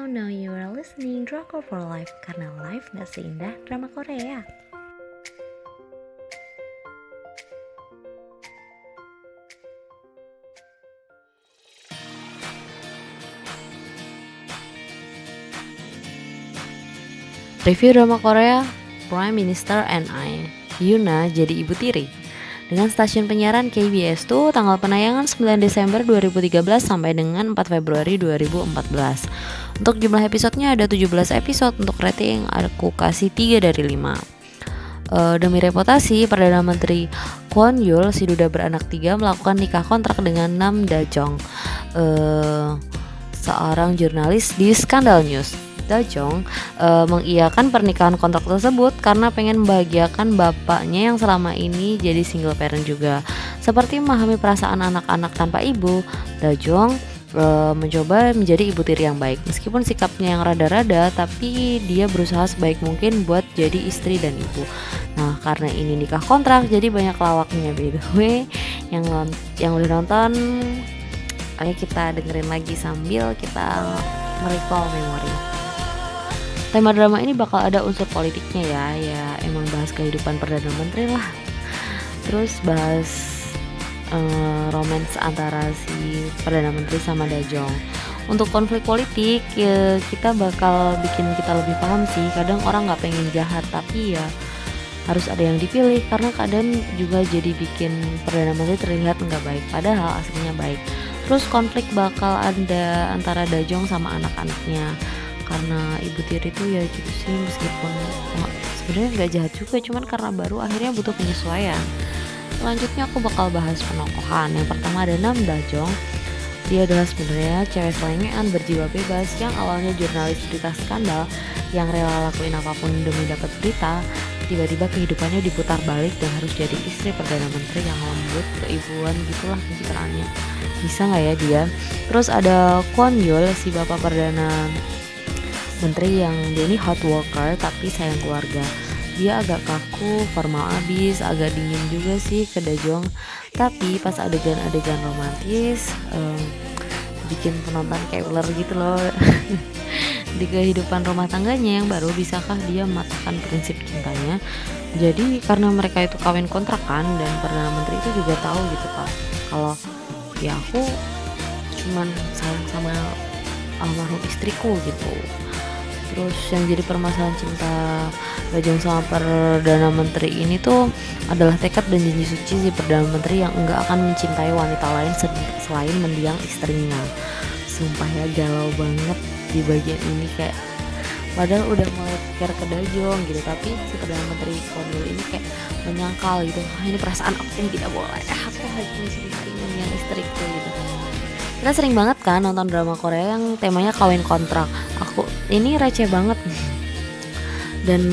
Now, now you are listening Drakor for Life karena life gak seindah drama Korea. Review drama Korea Prime Minister and I Yuna jadi ibu tiri dengan stasiun penyiaran KBS tuh tanggal penayangan 9 Desember 2013 sampai dengan 4 Februari 2014 Untuk jumlah episodenya ada 17 episode Untuk rating aku kasih 3 dari 5 uh, Demi reputasi, Perdana Menteri Kwon Yul si duda beranak tiga melakukan nikah kontrak dengan Nam Da Jong uh, Seorang jurnalis di Scandal News Jong uh, mengiyakan pernikahan kontrak tersebut karena pengen membahagiakan bapaknya yang selama ini jadi single parent juga. Seperti memahami perasaan anak-anak tanpa ibu, Dajong uh, mencoba menjadi ibu tiri yang baik. Meskipun sikapnya yang rada-rada, tapi dia berusaha sebaik mungkin buat jadi istri dan ibu. Nah, karena ini nikah kontrak, jadi banyak lawaknya by the way. Yang yang udah nonton, ayo kita dengerin lagi sambil kita merecall memori. Tema drama ini bakal ada unsur politiknya ya, ya emang bahas kehidupan perdana menteri lah. Terus bahas uh, romance antara si perdana menteri sama Dajong. Untuk konflik politik ya, kita bakal bikin kita lebih paham sih. Kadang orang nggak pengen jahat tapi ya harus ada yang dipilih karena kadang juga jadi bikin perdana menteri terlihat nggak baik padahal aslinya baik. Terus konflik bakal ada antara Dajong sama anak-anaknya karena ibu tiri itu ya gitu sih meskipun sebenarnya nggak jahat juga cuman karena baru akhirnya butuh penyesuaian. Selanjutnya aku bakal bahas penokohan. Yang pertama ada Nam Dajong. Dia adalah sebenarnya cewek selengean berjiwa bebas yang awalnya jurnalis berita skandal yang rela lakuin apa pun demi dapat berita tiba-tiba kehidupannya diputar balik dan harus jadi istri perdana menteri yang lembut keibuan gitulah pencitraannya. Bisa nggak ya dia? Terus ada Kwon Yul si bapak perdana menteri yang dia ini hot worker tapi sayang keluarga. Dia agak kaku, formal abis, agak dingin juga sih ke Dajong. Tapi pas adegan-adegan romantis um, bikin penonton kayak ular gitu loh. Di kehidupan rumah tangganya yang baru bisakah dia mematahkan prinsip cintanya? Jadi karena mereka itu kawin kontrakan dan perdana menteri itu juga tahu gitu pak. Kalau ya aku cuman sayang sama almarhum istriku gitu terus yang jadi permasalahan cinta Bajang sama Perdana Menteri ini tuh adalah tekad dan janji suci si Perdana Menteri yang enggak akan mencintai wanita lain selain mendiang istrinya. Sumpah ya galau banget di bagian ini kayak padahal udah mulai pikir ke Dajong gitu tapi si Perdana Menteri Kondil ini kayak menyangkal gitu ah, ini perasaan aku yang tidak boleh eh, aku hanya mencintai mendiang istriku gitu. Kita sering banget kan nonton drama Korea yang temanya kawin kontrak. Aku ini receh banget. Dan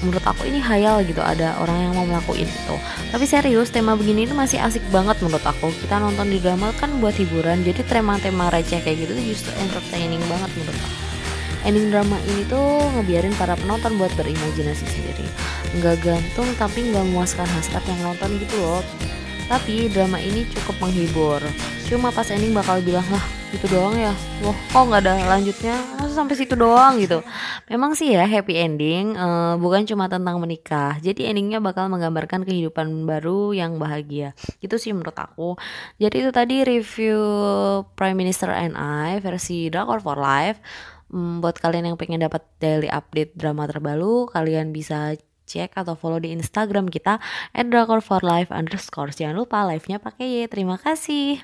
menurut aku ini hayal gitu ada orang yang mau melakuin itu. Tapi serius tema begini itu masih asik banget menurut aku. Kita nonton di drama kan buat hiburan jadi tema-tema receh kayak gitu justru entertaining banget menurut aku. Ending drama ini tuh ngebiarin para penonton buat berimajinasi sendiri. Nggak gantung tapi nggak memuaskan hasrat yang nonton gitu loh. Tapi drama ini cukup menghibur. Cuma pas ending bakal bilang lah itu doang ya. Wah kok nggak ada lanjutnya? Masa sampai situ doang gitu. Memang sih ya happy ending, uh, bukan cuma tentang menikah. Jadi endingnya bakal menggambarkan kehidupan baru yang bahagia. Itu sih menurut aku. Jadi itu tadi review Prime Minister and I versi Drakor for Life. Hmm, buat kalian yang pengen dapat daily update drama terbaru, kalian bisa cek atau follow di Instagram kita at underscore. Jangan lupa live-nya pakai Y. Terima kasih.